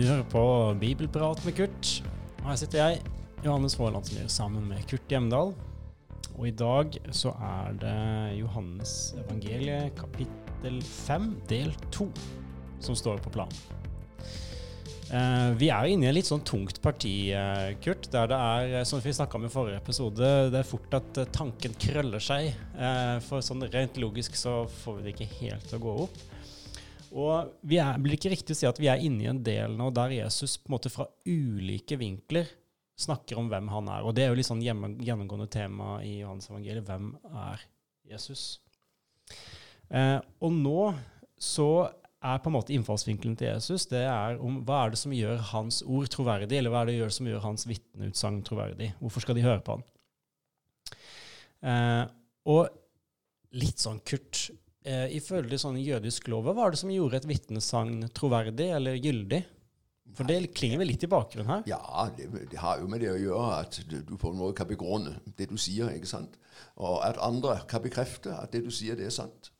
Du hører på Bibelprat med Kurt. Og her sitter jeg, Johannes Vårlandsmyr, sammen med Kurt Hjemdal. Og i dag så er det Johannes evangeliet kapittel 5 del 2 som står på planen. Eh, vi er inne i en litt sånn tungt parti, eh, Kurt, der det er, eh, som vi snakka om i forrige episode, det er fort at tanken krøller seg. For sånn rent logisk så får vi det ikke helt til å gå opp. Og vi er, blir ikke riktig å si at vi er inne i en del nå der Jesus på en måte fra ulike vinkler snakker om hvem han er. Og det er jo litt sånn gjennomgående tema i Johannes evangeliet. Hvem er Jesus? Eh, og nå så er på en måte innfallsvinkelen til Jesus det er om hva er det som gjør hans ord troverdig, eller hva er det som gjør hans vitneutsagn troverdig? Hvorfor skal de høre på han? Eh, og litt sånn Kurt eh, Ifølge sånn jødisk lov, hva var det som gjorde et vitnesagn troverdig eller gyldig? For det klinger vel litt i bakgrunnen her? Ja, det, det, har jo med det å gjøre at du, på en måte kan begrunne det du sier, ikke sant? Og at andre kan bekrefte at det du sier, det er sant.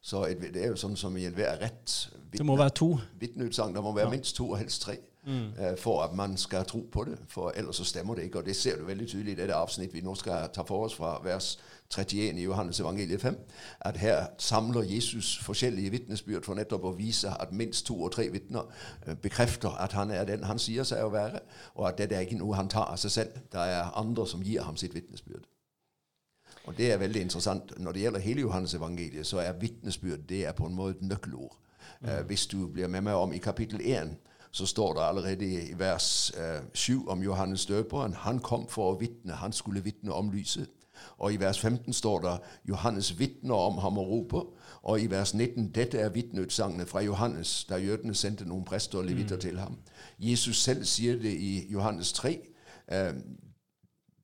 Så et, det er jo sånn som i enhver rett. Det må være to. Vitneutsagn. Det må være Ja. minst to, og helst tre, Mm. eh, for at man skal tro på det. For ellers så stemmer det ikke. Og det ser du veldig tydelig i dette avsnitt vi nå skal ta for oss fra vers 31 i Johannes evangeliet 5. At her samler Jesus forskjellige vitnesbyrd for nettopp å vise at minst to og tre vitner eh, bekrefter at han er den han sier seg å være, og at dette er ikke noe han tar av seg selv. Det er andre som gir ham sitt vitnesbyrd. Og Det er veldig interessant. Når det gjelder hele Johannes evangeliet, så er vitnesbyrd det er på en måte et nøkkelord. Mm. hvis du blir med meg om i kapittel 1, så står det allerede i, vers eh, 7 om Johannes døperen. Han kom for å vitne. Han skulle vitne om lyset. Og i vers 15 står det Johannes vitner om ham og roper. Og i vers 19 dette er vitneutsagnene fra Johannes, da jødene sendte noen prester og levitter til ham. Jesus selv sier det i Johannes 3. Eh,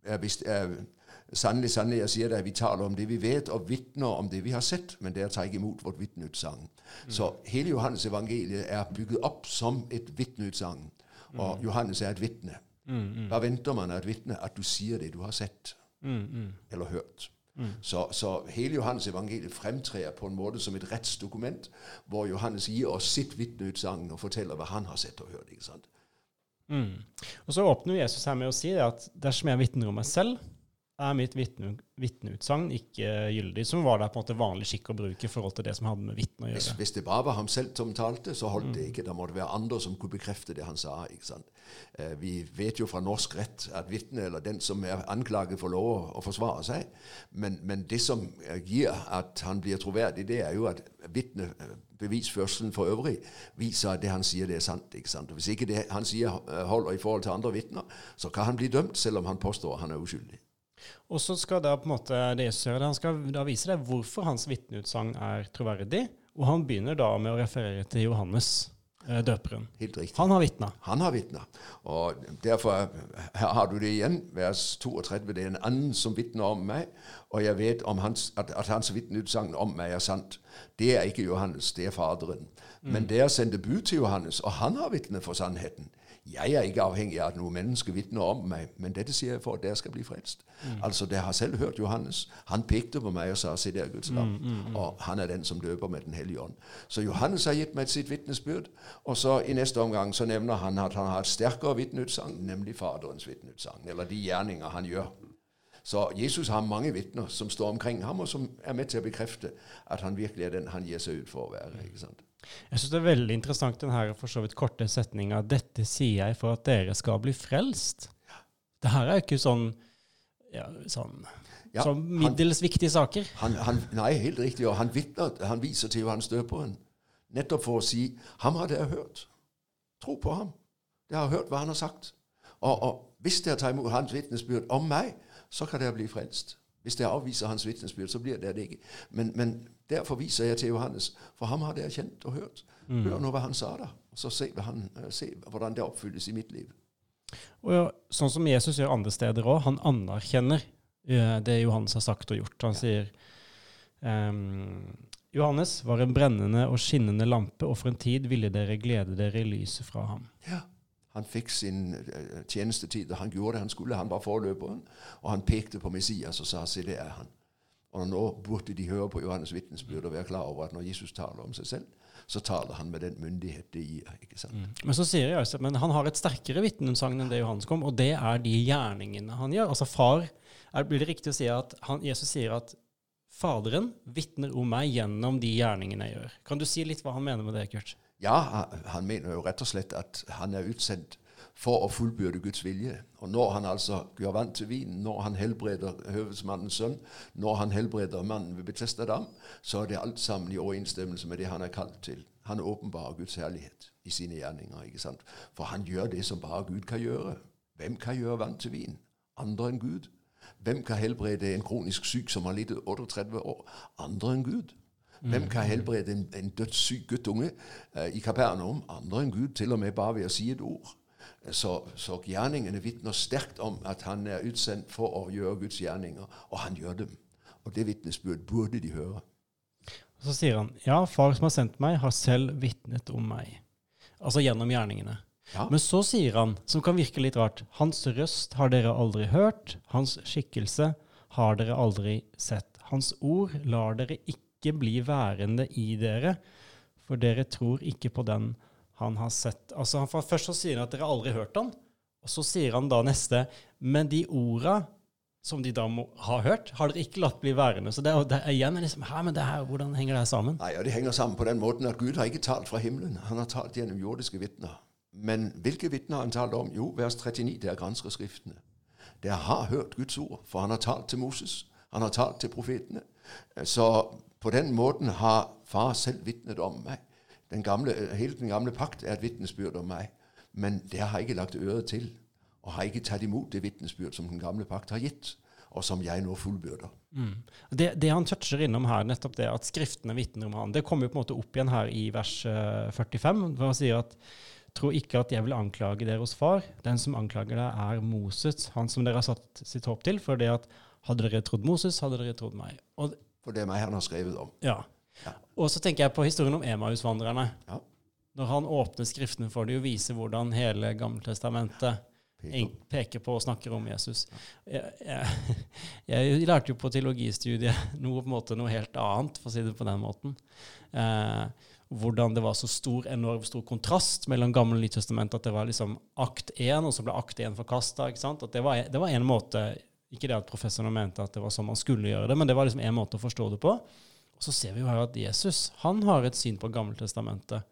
er vist, er, Sannelig, sannelig, jeg sier deg, vi taler om det vi vet, og vitner om det vi har sett, men det tar ikke imot vårt vitneutsagn. Så hele Johannes evangeliet er bygget opp som et vitneutsagn, og Johannes er et vitne. Hva venter man av et vitne? At du sier det du har sett Mm, eller hørt. Så, så hele Johannes evangeliet fremtrer på en måte som et rettsdokument, hvor Johannes gir oss sitt vitneutsagn og forteller hva han har sett og hørt. ikke sant? Mm. Og så åpner Jesus her med å si at dersom jeg vitner om meg selv, er mitt vitne, vitneutsagn ikke gyldig, som var det på en måte vanlig skikk å bruke i forhold til det som hadde med vitne å gjøre. hvis det bare var ham selv som talte, så holdt det ikke. Da måtte det være andre som kunne bekrefte det han sa. ikke sant? Eh, vi vet jo fra norsk rett at vitne, eller den som er anklaget, får lov å- forsvare seg. Men, men det som eh, gir at han blir troverdig, det er jo at vitnebevisførselen for øvrig viser at det han sier, det er sant. ikke sant? Og Hvis ikke det han sier eh, holder i forhold til andre vitner, så kan han bli dømt, selv om han påstår han er uskyldig. Og så skal da på en måte det gjør, han skal da vise deg hvorfor hans vitneutsagn er troverdig, og han begynner da med å referere til Johannes, eh, døperen. Helt riktig. Han har vitna. Han har vitna. Og derfor, her har du det igjen, vers 32. Det er en annen som vitner om meg, og jeg vet om hans, at, at hans vitneutsagn om meg er sant. Det er ikke Johannes, det er Faderen. Men dere sendte bud til Johannes, og han har vitne for sannheten. Jeg er ikke avhengig av at noe menneske vitner om meg, men dette sier jeg for at dere skal bli frelst. Altså, Dere har selv hørt Johannes. Han pekte på meg og sa 'Se der, Guds lam'. Og han er den som døper med Den hellige ånd. Så Johannes har gitt meg sitt vitnesbyrd, og så i neste omgang så nevner han at han har et sterkere vitneutsagn, nemlig Faderens vitneutsagn, eller de gjerninger han gjør. Så Jesus har mange vitner som står omkring ham, og som er med til å bekrefte at han virkelig er den han gir seg ut for å være. ikke sant? Jeg syns det er veldig interessant den her for så vidt korte setninga 'Dette sier jeg for at dere skal bli frelst'. Det her er jo ikke sånn ja, sånn, Ja, sånn middels viktige saker. Han, han, nei, helt riktig. Og han vitner, han viser til Johannes døperen. Nettopp for å si ham har dere hørt. Tro på ham. Dere har hørt hva han har sagt. Og, og hvis dere tar imot hans vitnesbyrd om meg, så kan dere bli frelst. Hvis jeg avviser hans vitnesbyrd, så blir det det ikke. Men, men derfor viser jeg til Johannes, for ham har dere kjent og hørt. Hør nå hva han sa da, og så se, han, eh, se hvordan det oppfylles i mitt liv. Og ja, sånn som Jesus gjør andre steder òg, han anerkjenner eh, det Johannes har sagt og gjort. Han sier ehm, Johannes var en brennende og skinnende lampe, og for en tid ville dere glede dere i lyset fra ham. Ja. Han fikk sin eh, tjenestetid, og han gjorde det han skulle. Han var forløperen, og han pekte på Messias og sa 'se, det er han'. Og nå burde de høre på Johannes vitnesbyrd og være klar over at når Jesus taler om seg selv, så taler han med den myndighet det gir. ikke sant? Mm. Men så sier jeg også, men han har et sterkere vitneutsagn enn det Johannes kom, og det er de gjerningene han gjør. Altså far, er, Blir det riktig å si at han, Jesus sier at Faderen vitner om meg gjennom de gjerningene jeg gjør? Kan du si litt hva han mener med det, Kurt? Ja, han mener jo rett og slett at han er utsendt for å fullbyrde Guds vilje. Og når han altså gjør vann til vin, når han helbreder høvedsmannens sønn, når han helbreder mannen ved Betesta dam, så er det alt sammen i overensstemmelse med det han er kalt til. Han åpenbarer Guds herlighet i sine gjerninger. ikke sant? For han gjør det som bare Gud kan gjøre. Hvem kan gjøre vann til vin? Andre enn Gud. Hvem kan helbrede en kronisk syk som har lidd 38 år? Andre enn Gud. Hvem mm. kan helbrede en, en dødssyk guttunge uh, i Kapernaum? Andre enn Gud, til og med bare ved å si et ord. Så, så gjerningene vitner sterkt om at han er utsendt for å gjøre Guds gjerninger, og han gjør dem. Og det vitnesbyrd burde de høre. Og så sier han, ja, far som har sendt meg, har selv vitnet om meg. Altså gjennom gjerningene. Ja. Men så sier han, som kan virke litt rart, hans røst har dere aldri hørt, hans skikkelse har dere aldri sett. Hans ord lar dere ikke bli værende i dere, for dere tror ikke på den han har sett altså han, Først så sier han at dere aldri har hørt han, og så sier han da neste Men de orda som de da må ha hørt, har dere ikke latt bli værende. Så det, det igjen liksom, Hæ, men det her, Hvordan henger det sammen? Nei, ja, Det henger sammen på den måten at Gud har ikke talt fra himmelen. Han har talt gjennom jordiske vitner. Men hvilke vitner har han talt om? Jo, vers 39, det er granskeskriftene. Dere har hørt Guds ord, for han har talt til Moses. Han har talt til profetene. Så på den måten har far selv vitnet om meg. Den gamle, hele den gamle pakt er et vitnesbyrd om meg. Men det har jeg ikke lagt øret til, og har ikke tatt imot det vitnesbyrd som den gamle pakt har gitt, og som jeg nå fullbyrder. Mm. Det, det, han toucher innom her, nettopp det at Skriftene vitner om han, det kommer jo på en måte opp igjen her i vers 45, eh, hvor han sier at Tro ikke at jeg vil anklage dere hos far. Den som anklager deg, er Moses, han som dere har satt sitt håp til. For det at hadde dere trodd Moses, hadde dere trodd meg. Og, for det er han har skrevet om. Ja. Og så tenker jeg på historien om Emausvandrerne. Ja. Når han åpner Skriftene for dem og viser hvordan hele Gammeltestamentet peker på og snakker om Jesus. Jeg, jeg, jeg, lærte jo på teologistudiet noe, på måte, noe helt annet, for å si det på den måten. Eh, hvordan det var så stor, enormt stor kontrast mellom Gamle og Nytestamentet. At det var liksom akt én, og så ble akt én forkasta. Det, var, det var en måte Ikke det at professorene mente at det var sånn man skulle gjøre det, men det var liksom en måte å forstå det på. Og så ser vi jo her at Jesus han har et syn på Gammeltestamentet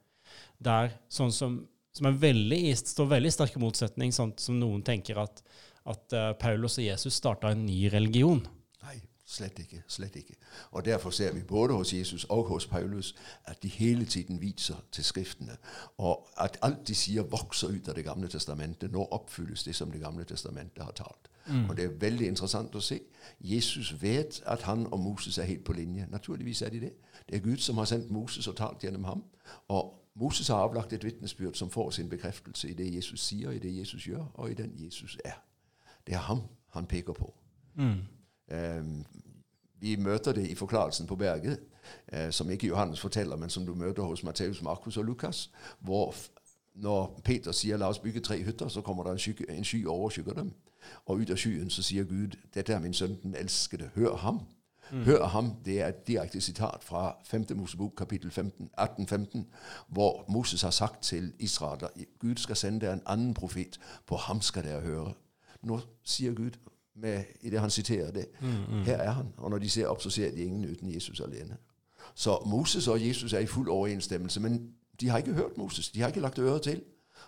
der sånn som, som er veldig, står veldig sterk motsetning, sånn som noen tenker at, at uh, Paulus og Jesus starta en ny religion. Nei, slett ikke. slett ikke. Og Derfor ser vi både hos Jesus og hos Paulus at de hele tiden viser til Skriftene, og at alt de sier, vokser ut av Det gamle testamentet. Nå oppfylles det som Det gamle testamentet har talt. Mm. Og det er veldig interessant å se. Jesus vet at han og Moses er helt på linje. Naturligvis er de det. Det er Gud som har sendt Moses og talt gjennom ham. Og Moses har avlagt et vitnesbyrd som får sin bekreftelse i det Jesus sier, i det Jesus gjør, og i den Jesus er. Det er ham han peker på. Mm. Um, vi møter det i forklarelsen på berget, uh, som ikke Johannes forteller, men som du møter hos Matteus, Markus og Lukas, hvor når Peter sier 'la oss bygge tre hytter', så kommer det en, sky, en sky og overskygger dem. Og ut av skyen så sier Gud 'Dette er min sønn, den elskede. Hør ham'. Mm. Hør ham, Det er et direkte sitat fra 5. Mosebok kapittel 15, 18-15, hvor Moses har sagt til Israel at Gud skal sende dere en annen profet. På ham skal dere høre. Nå sier Gud med, i det han siterer det. Mm, mm. Her er han. Og når de ser opp, så ser de ingen uten Jesus alene. Så Moses og Jesus er i full overensstemmelse. Men de har ikke hørt Moses. De har ikke lagt øret til.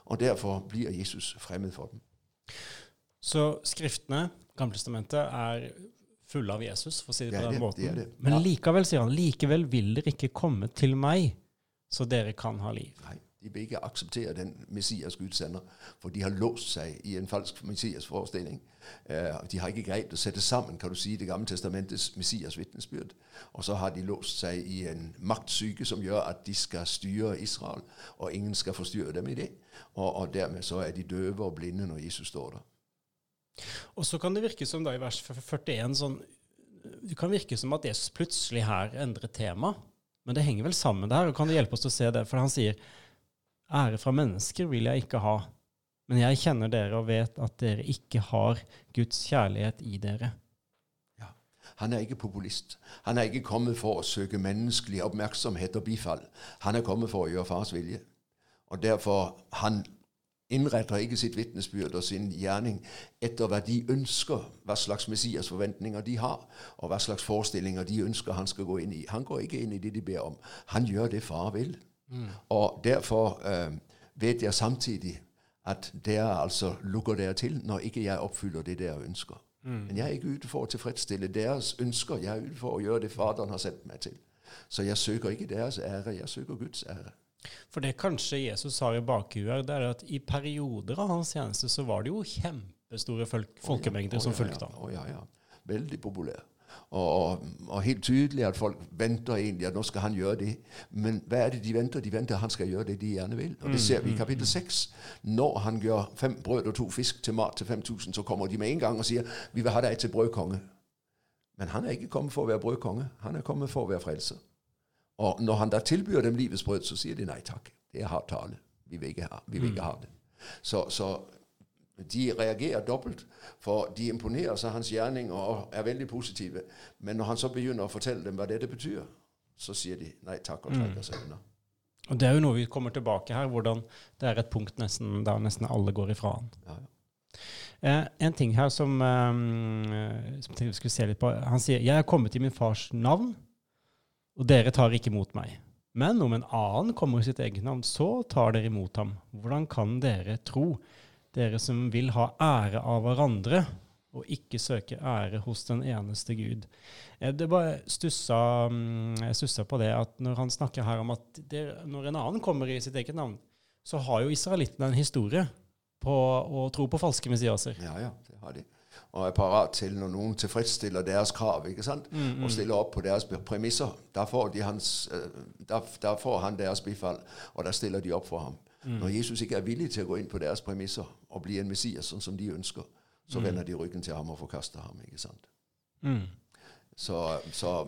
Og derfor blir Jesus fremmed for dem. Så Skriftene, Gamletestamentet, er fulle av Jesus, for å si det, det på den det, måten. Det. Men likevel, sier han, likevel vil dere ikke komme til meg, så dere kan ha liv. Nei, de vil ikke akseptere den Messias Gud for de har låst seg i en falsk Messias-forestilling. Uh, de har ikke greid å sette sammen kan du si, Det gamle testamentets Messias vitnesbyrd. Og så har de låst seg i en maktsyke som gjør at de skal styre Israel, og ingen skal forstyrre dem i det. Og, og dermed så er de døve og blinde når Jesus står der. Og så kan det virke som da i vers 41 sånn, Det kan virke som at Jesus plutselig her endrer tema. Men det henger vel sammen der, og kan det hjelpe oss til å se det? For han sier ære fra mennesker vil jeg ikke ha, men jeg kjenner dere og vet at dere ikke har Guds kjærlighet i dere. Ja, Han er ikke populist. Han er ikke kommet for å søke menneskelig oppmerksomhet og bifall. Han er kommet for å gjøre fars vilje. Og derfor han innretter ikke sitt vitnesbyrd og sin gjerning etter hva de ønsker, hva slags Messias forventninger de har, og hva slags forestillinger de ønsker han skal gå inn i. Han går ikke inn i det de ber om. Han gjør det far vil. Mm. Og derfor øh, vet jeg samtidig at dere altså lukker dere til når ikke jeg oppfyller det dere ønsker. Mm. Men jeg er ikke ute for å tilfredsstille deres ønsker. Jeg er ute for å gjøre det Faderen har sendt meg til. Så jeg søker ikke deres ære, jeg søker Guds ære. For det kanskje Jesus har i bakhuet, det er at i perioder av hans tjeneste så var det jo kjempestore folk, folkemengder oh, ja, oh, som fulgte ham. Oh, ja, ja. Veldig populær. Og, og, helt tydelig at folk venter egentlig at nå skal han gjøre det. Men hva er det de venter? De venter at han skal gjøre det de gjerne vil. Og det ser vi i mm, kapittel 6. Mm. Når han gjør fem brød og to fisk til mat til 5000, så kommer de med en gang og sier vi vil ha deg til brødkonge. Men han er ikke kommet for å være brødkonge. Han er kommet for å være frelser. Og når han da tilbyr dem livets brød, så sier de nei takk. Det er hard tale. Vi vil ikke ha, vi vil ikke ha det. Så, så de reagerer dobbelt, for de imponerer seg hans gjerning og er veldig positive. Men når han så begynner å fortelle dem hva dette betyr, så sier de nei takk og trekker seg unna. Og Det er jo noe vi kommer tilbake her, hvordan det er et punkt nesten, der nesten alle går ifra han. Ja, ja. Eh, en ting her som, eh, som jeg skulle se litt på. Han sier 'Jeg er kommet i min fars navn, og dere tar ikke imot meg'. Men om en annen kommer i sitt eget navn, så tar dere imot ham. Hvordan kan dere tro? Dere som vil ha ære av hverandre, og ikke søke ære hos den eneste Gud. Eh, det bare stussa, mm, jeg stussa på det at når han snakker her om at det, når en annen kommer i sitt eget navn, så har jo israelittene en historie på å tro på falske messiaser. Ja, ja, det har de. Og er parat til når noen tilfredsstiller deres krav ikke sant? Mm, mm. og stiller opp på deres premisser. Da får, de hans, da, eh, da får han deres bifall, og da stiller de opp for ham. Mm. Når Jesus ikke er villig til å gå inn på deres premisser og bli en Messias sånn som de ønsker, så mm. vender de ryggen til ham og forkaster ham. ikke sant? Mm. Så, så,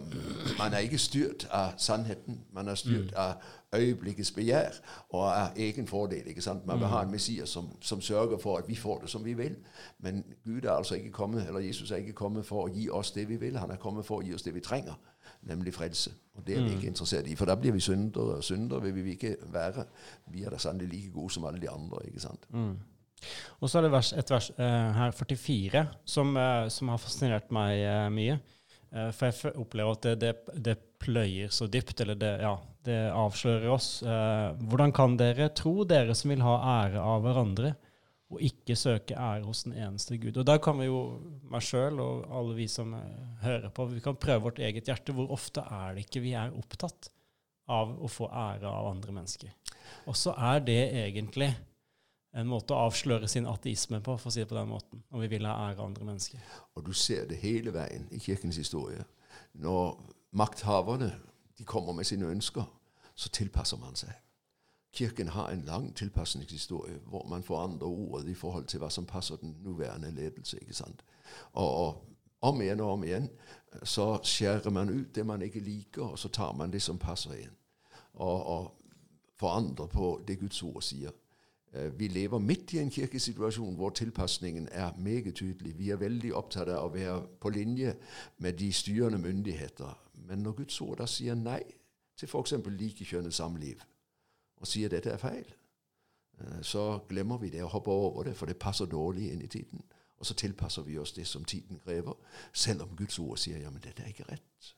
man er ikke styrt av sannheten. Man er styrt mm. av øyeblikkets begjær og av egen fordel. ikke sant? Man vil ha en Messias som, som, sørger for at vi får det som vi vil. Men Gud er altså ikke kommet, eller Jesus er ikke kommet for å gi oss det vi vil. Han er kommet for å gi oss det vi trenger nemlig frelse. Og det er vi mm. ikke interessert i, for da blir vi syndere. og Syndere vil vi ikke være. Vi er da sannelig like gode som alle de andre. ikke sant? Mm. Og så er det vers, et vers uh, her, 44, som, uh, som, har fascinert meg uh, mye. For jeg opplever at det, det, det, pløyer så dypt, eller det, ja, det avslører oss. hvordan kan dere tro, dere som vil ha ære av hverandre, og ikke søke ære hos den eneste Gud. Og Da kan vi jo, meg sjøl og alle vi som uh, hører på, vi kan prøve vårt eget hjerte. Hvor ofte er det ikke vi er opptatt av å få ære av andre mennesker? Og så er det egentlig en måte å avsløre sin ateisme på, for å si det på den måten, om vi vil ha ære av andre mennesker. Og du ser det hele veien i kirkens historie. Når makthaverne de kommer med sine ønsker, så tilpasser man seg. Kirken har en lang tilpasningshistorie hvor man forandrer ordet i forhold til hva som passer den nåværende ledelse. ikke sant? Og, om igjen og om igjen så skjærer man ut det man ikke liker, og så tar man det som passer inn. Og, og forandrer på det Guds ord sier. Eh, vi lever midt i en kirkesituasjon hvor tilpasningen er meget tydelig. Vi er veldig opptatt av å være på linje med de styrende myndigheter. Men når Guds ord da sier nei til f.eks. likekjønnet samliv, og sier dette er feil, eh, så glemmer vi det og hopper over det, for det passer dårlig inn i tiden. Og så tilpasser vi oss det som tiden krever, selv om Guds ord sier ja, men dette er ikke rett.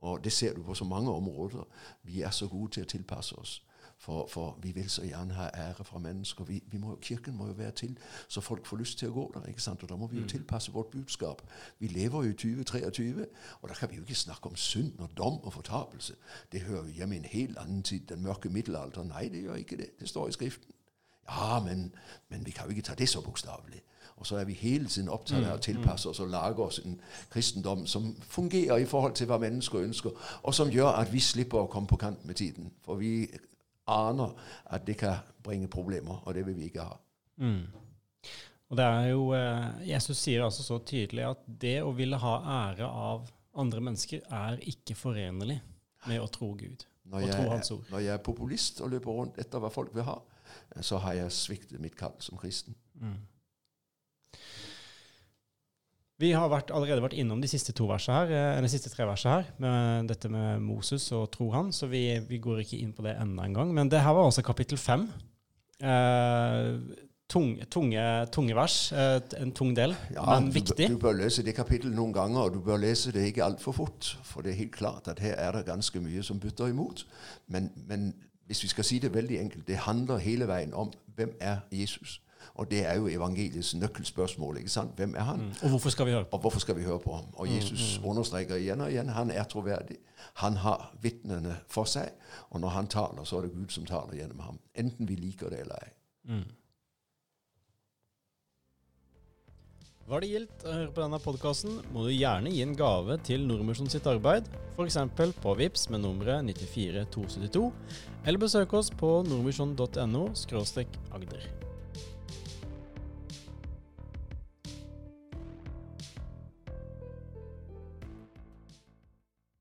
Og det ser du på så mange områder. Vi er så gode til å tilpasse oss. For, for, vi vil så gjerne ha ære fra mennesker. Vi, vi må, kirken må jo være til så folk får lyst til å gå der. ikke sant? Og Da må vi jo mm. tilpasse vårt budskap. Vi lever jo i 2023, og da kan vi jo ikke snakke om synd og dom og fortapelse. Det hører jo hjemme i en helt annen tid, den mørke middelalder. Nei, det gjør ikke det. Det står i Skriften. Ja, men, men vi kan jo ikke ta det så bokstavelig. Og så er vi hele tiden opptatt av å mm. tilpasse oss og lage oss en kristendom som fungerer i forhold til hva mennesker ønsker, og som gjør at vi slipper å komme på kant med tiden. For vi aner at det kan bringe problemer, og det vil vi ikke ha. Mm. Og det er jo, eh, Jesus sier altså så tydelig at det å ville ha ære av andre mennesker er ikke forenlig med å tro Gud når og tro Hans ord. Når jeg er populist og løper rundt etter hva folk vil ha, så har jeg sviktet mitt kall som kristen. Mm. Vi har vært, allerede vært innom de siste to her, eh, de siste tre versene her, med dette med Moses og tror han, så vi, vi går ikke inn på det enda en gang. Men det her var altså kapittel fem. Eh, tung, tunge, tunge vers, eh, en tung del, Ja, men du, viktig. du bør lese det kapittelet noen ganger, og du bør lese det ikke altfor fort. For det er helt klart at her er det ganske mye som butter imot. Men, men hvis vi skal si det veldig enkelt, det handler hele veien om hvem er Jesus? Og det er jo evangeliets nøkkelspørsmål. ikke sant? Hvem er han? Mm. Og hvorfor skal vi høre på? Og hvorfor skal vi høre på ham? Og Jesus understreker igjen og igjen han er troverdig. Han har vitnene for seg, og når han taler, så er det Gud som taler gjennom ham. Enten vi liker det eller ei. Mm. Var det gildt å høre på denne podkasten, må du gjerne gi en gave til Nordmisjon sitt arbeid, f.eks. på VIPS med nummeret 94272, eller besøk oss på nordmisjon.no agder.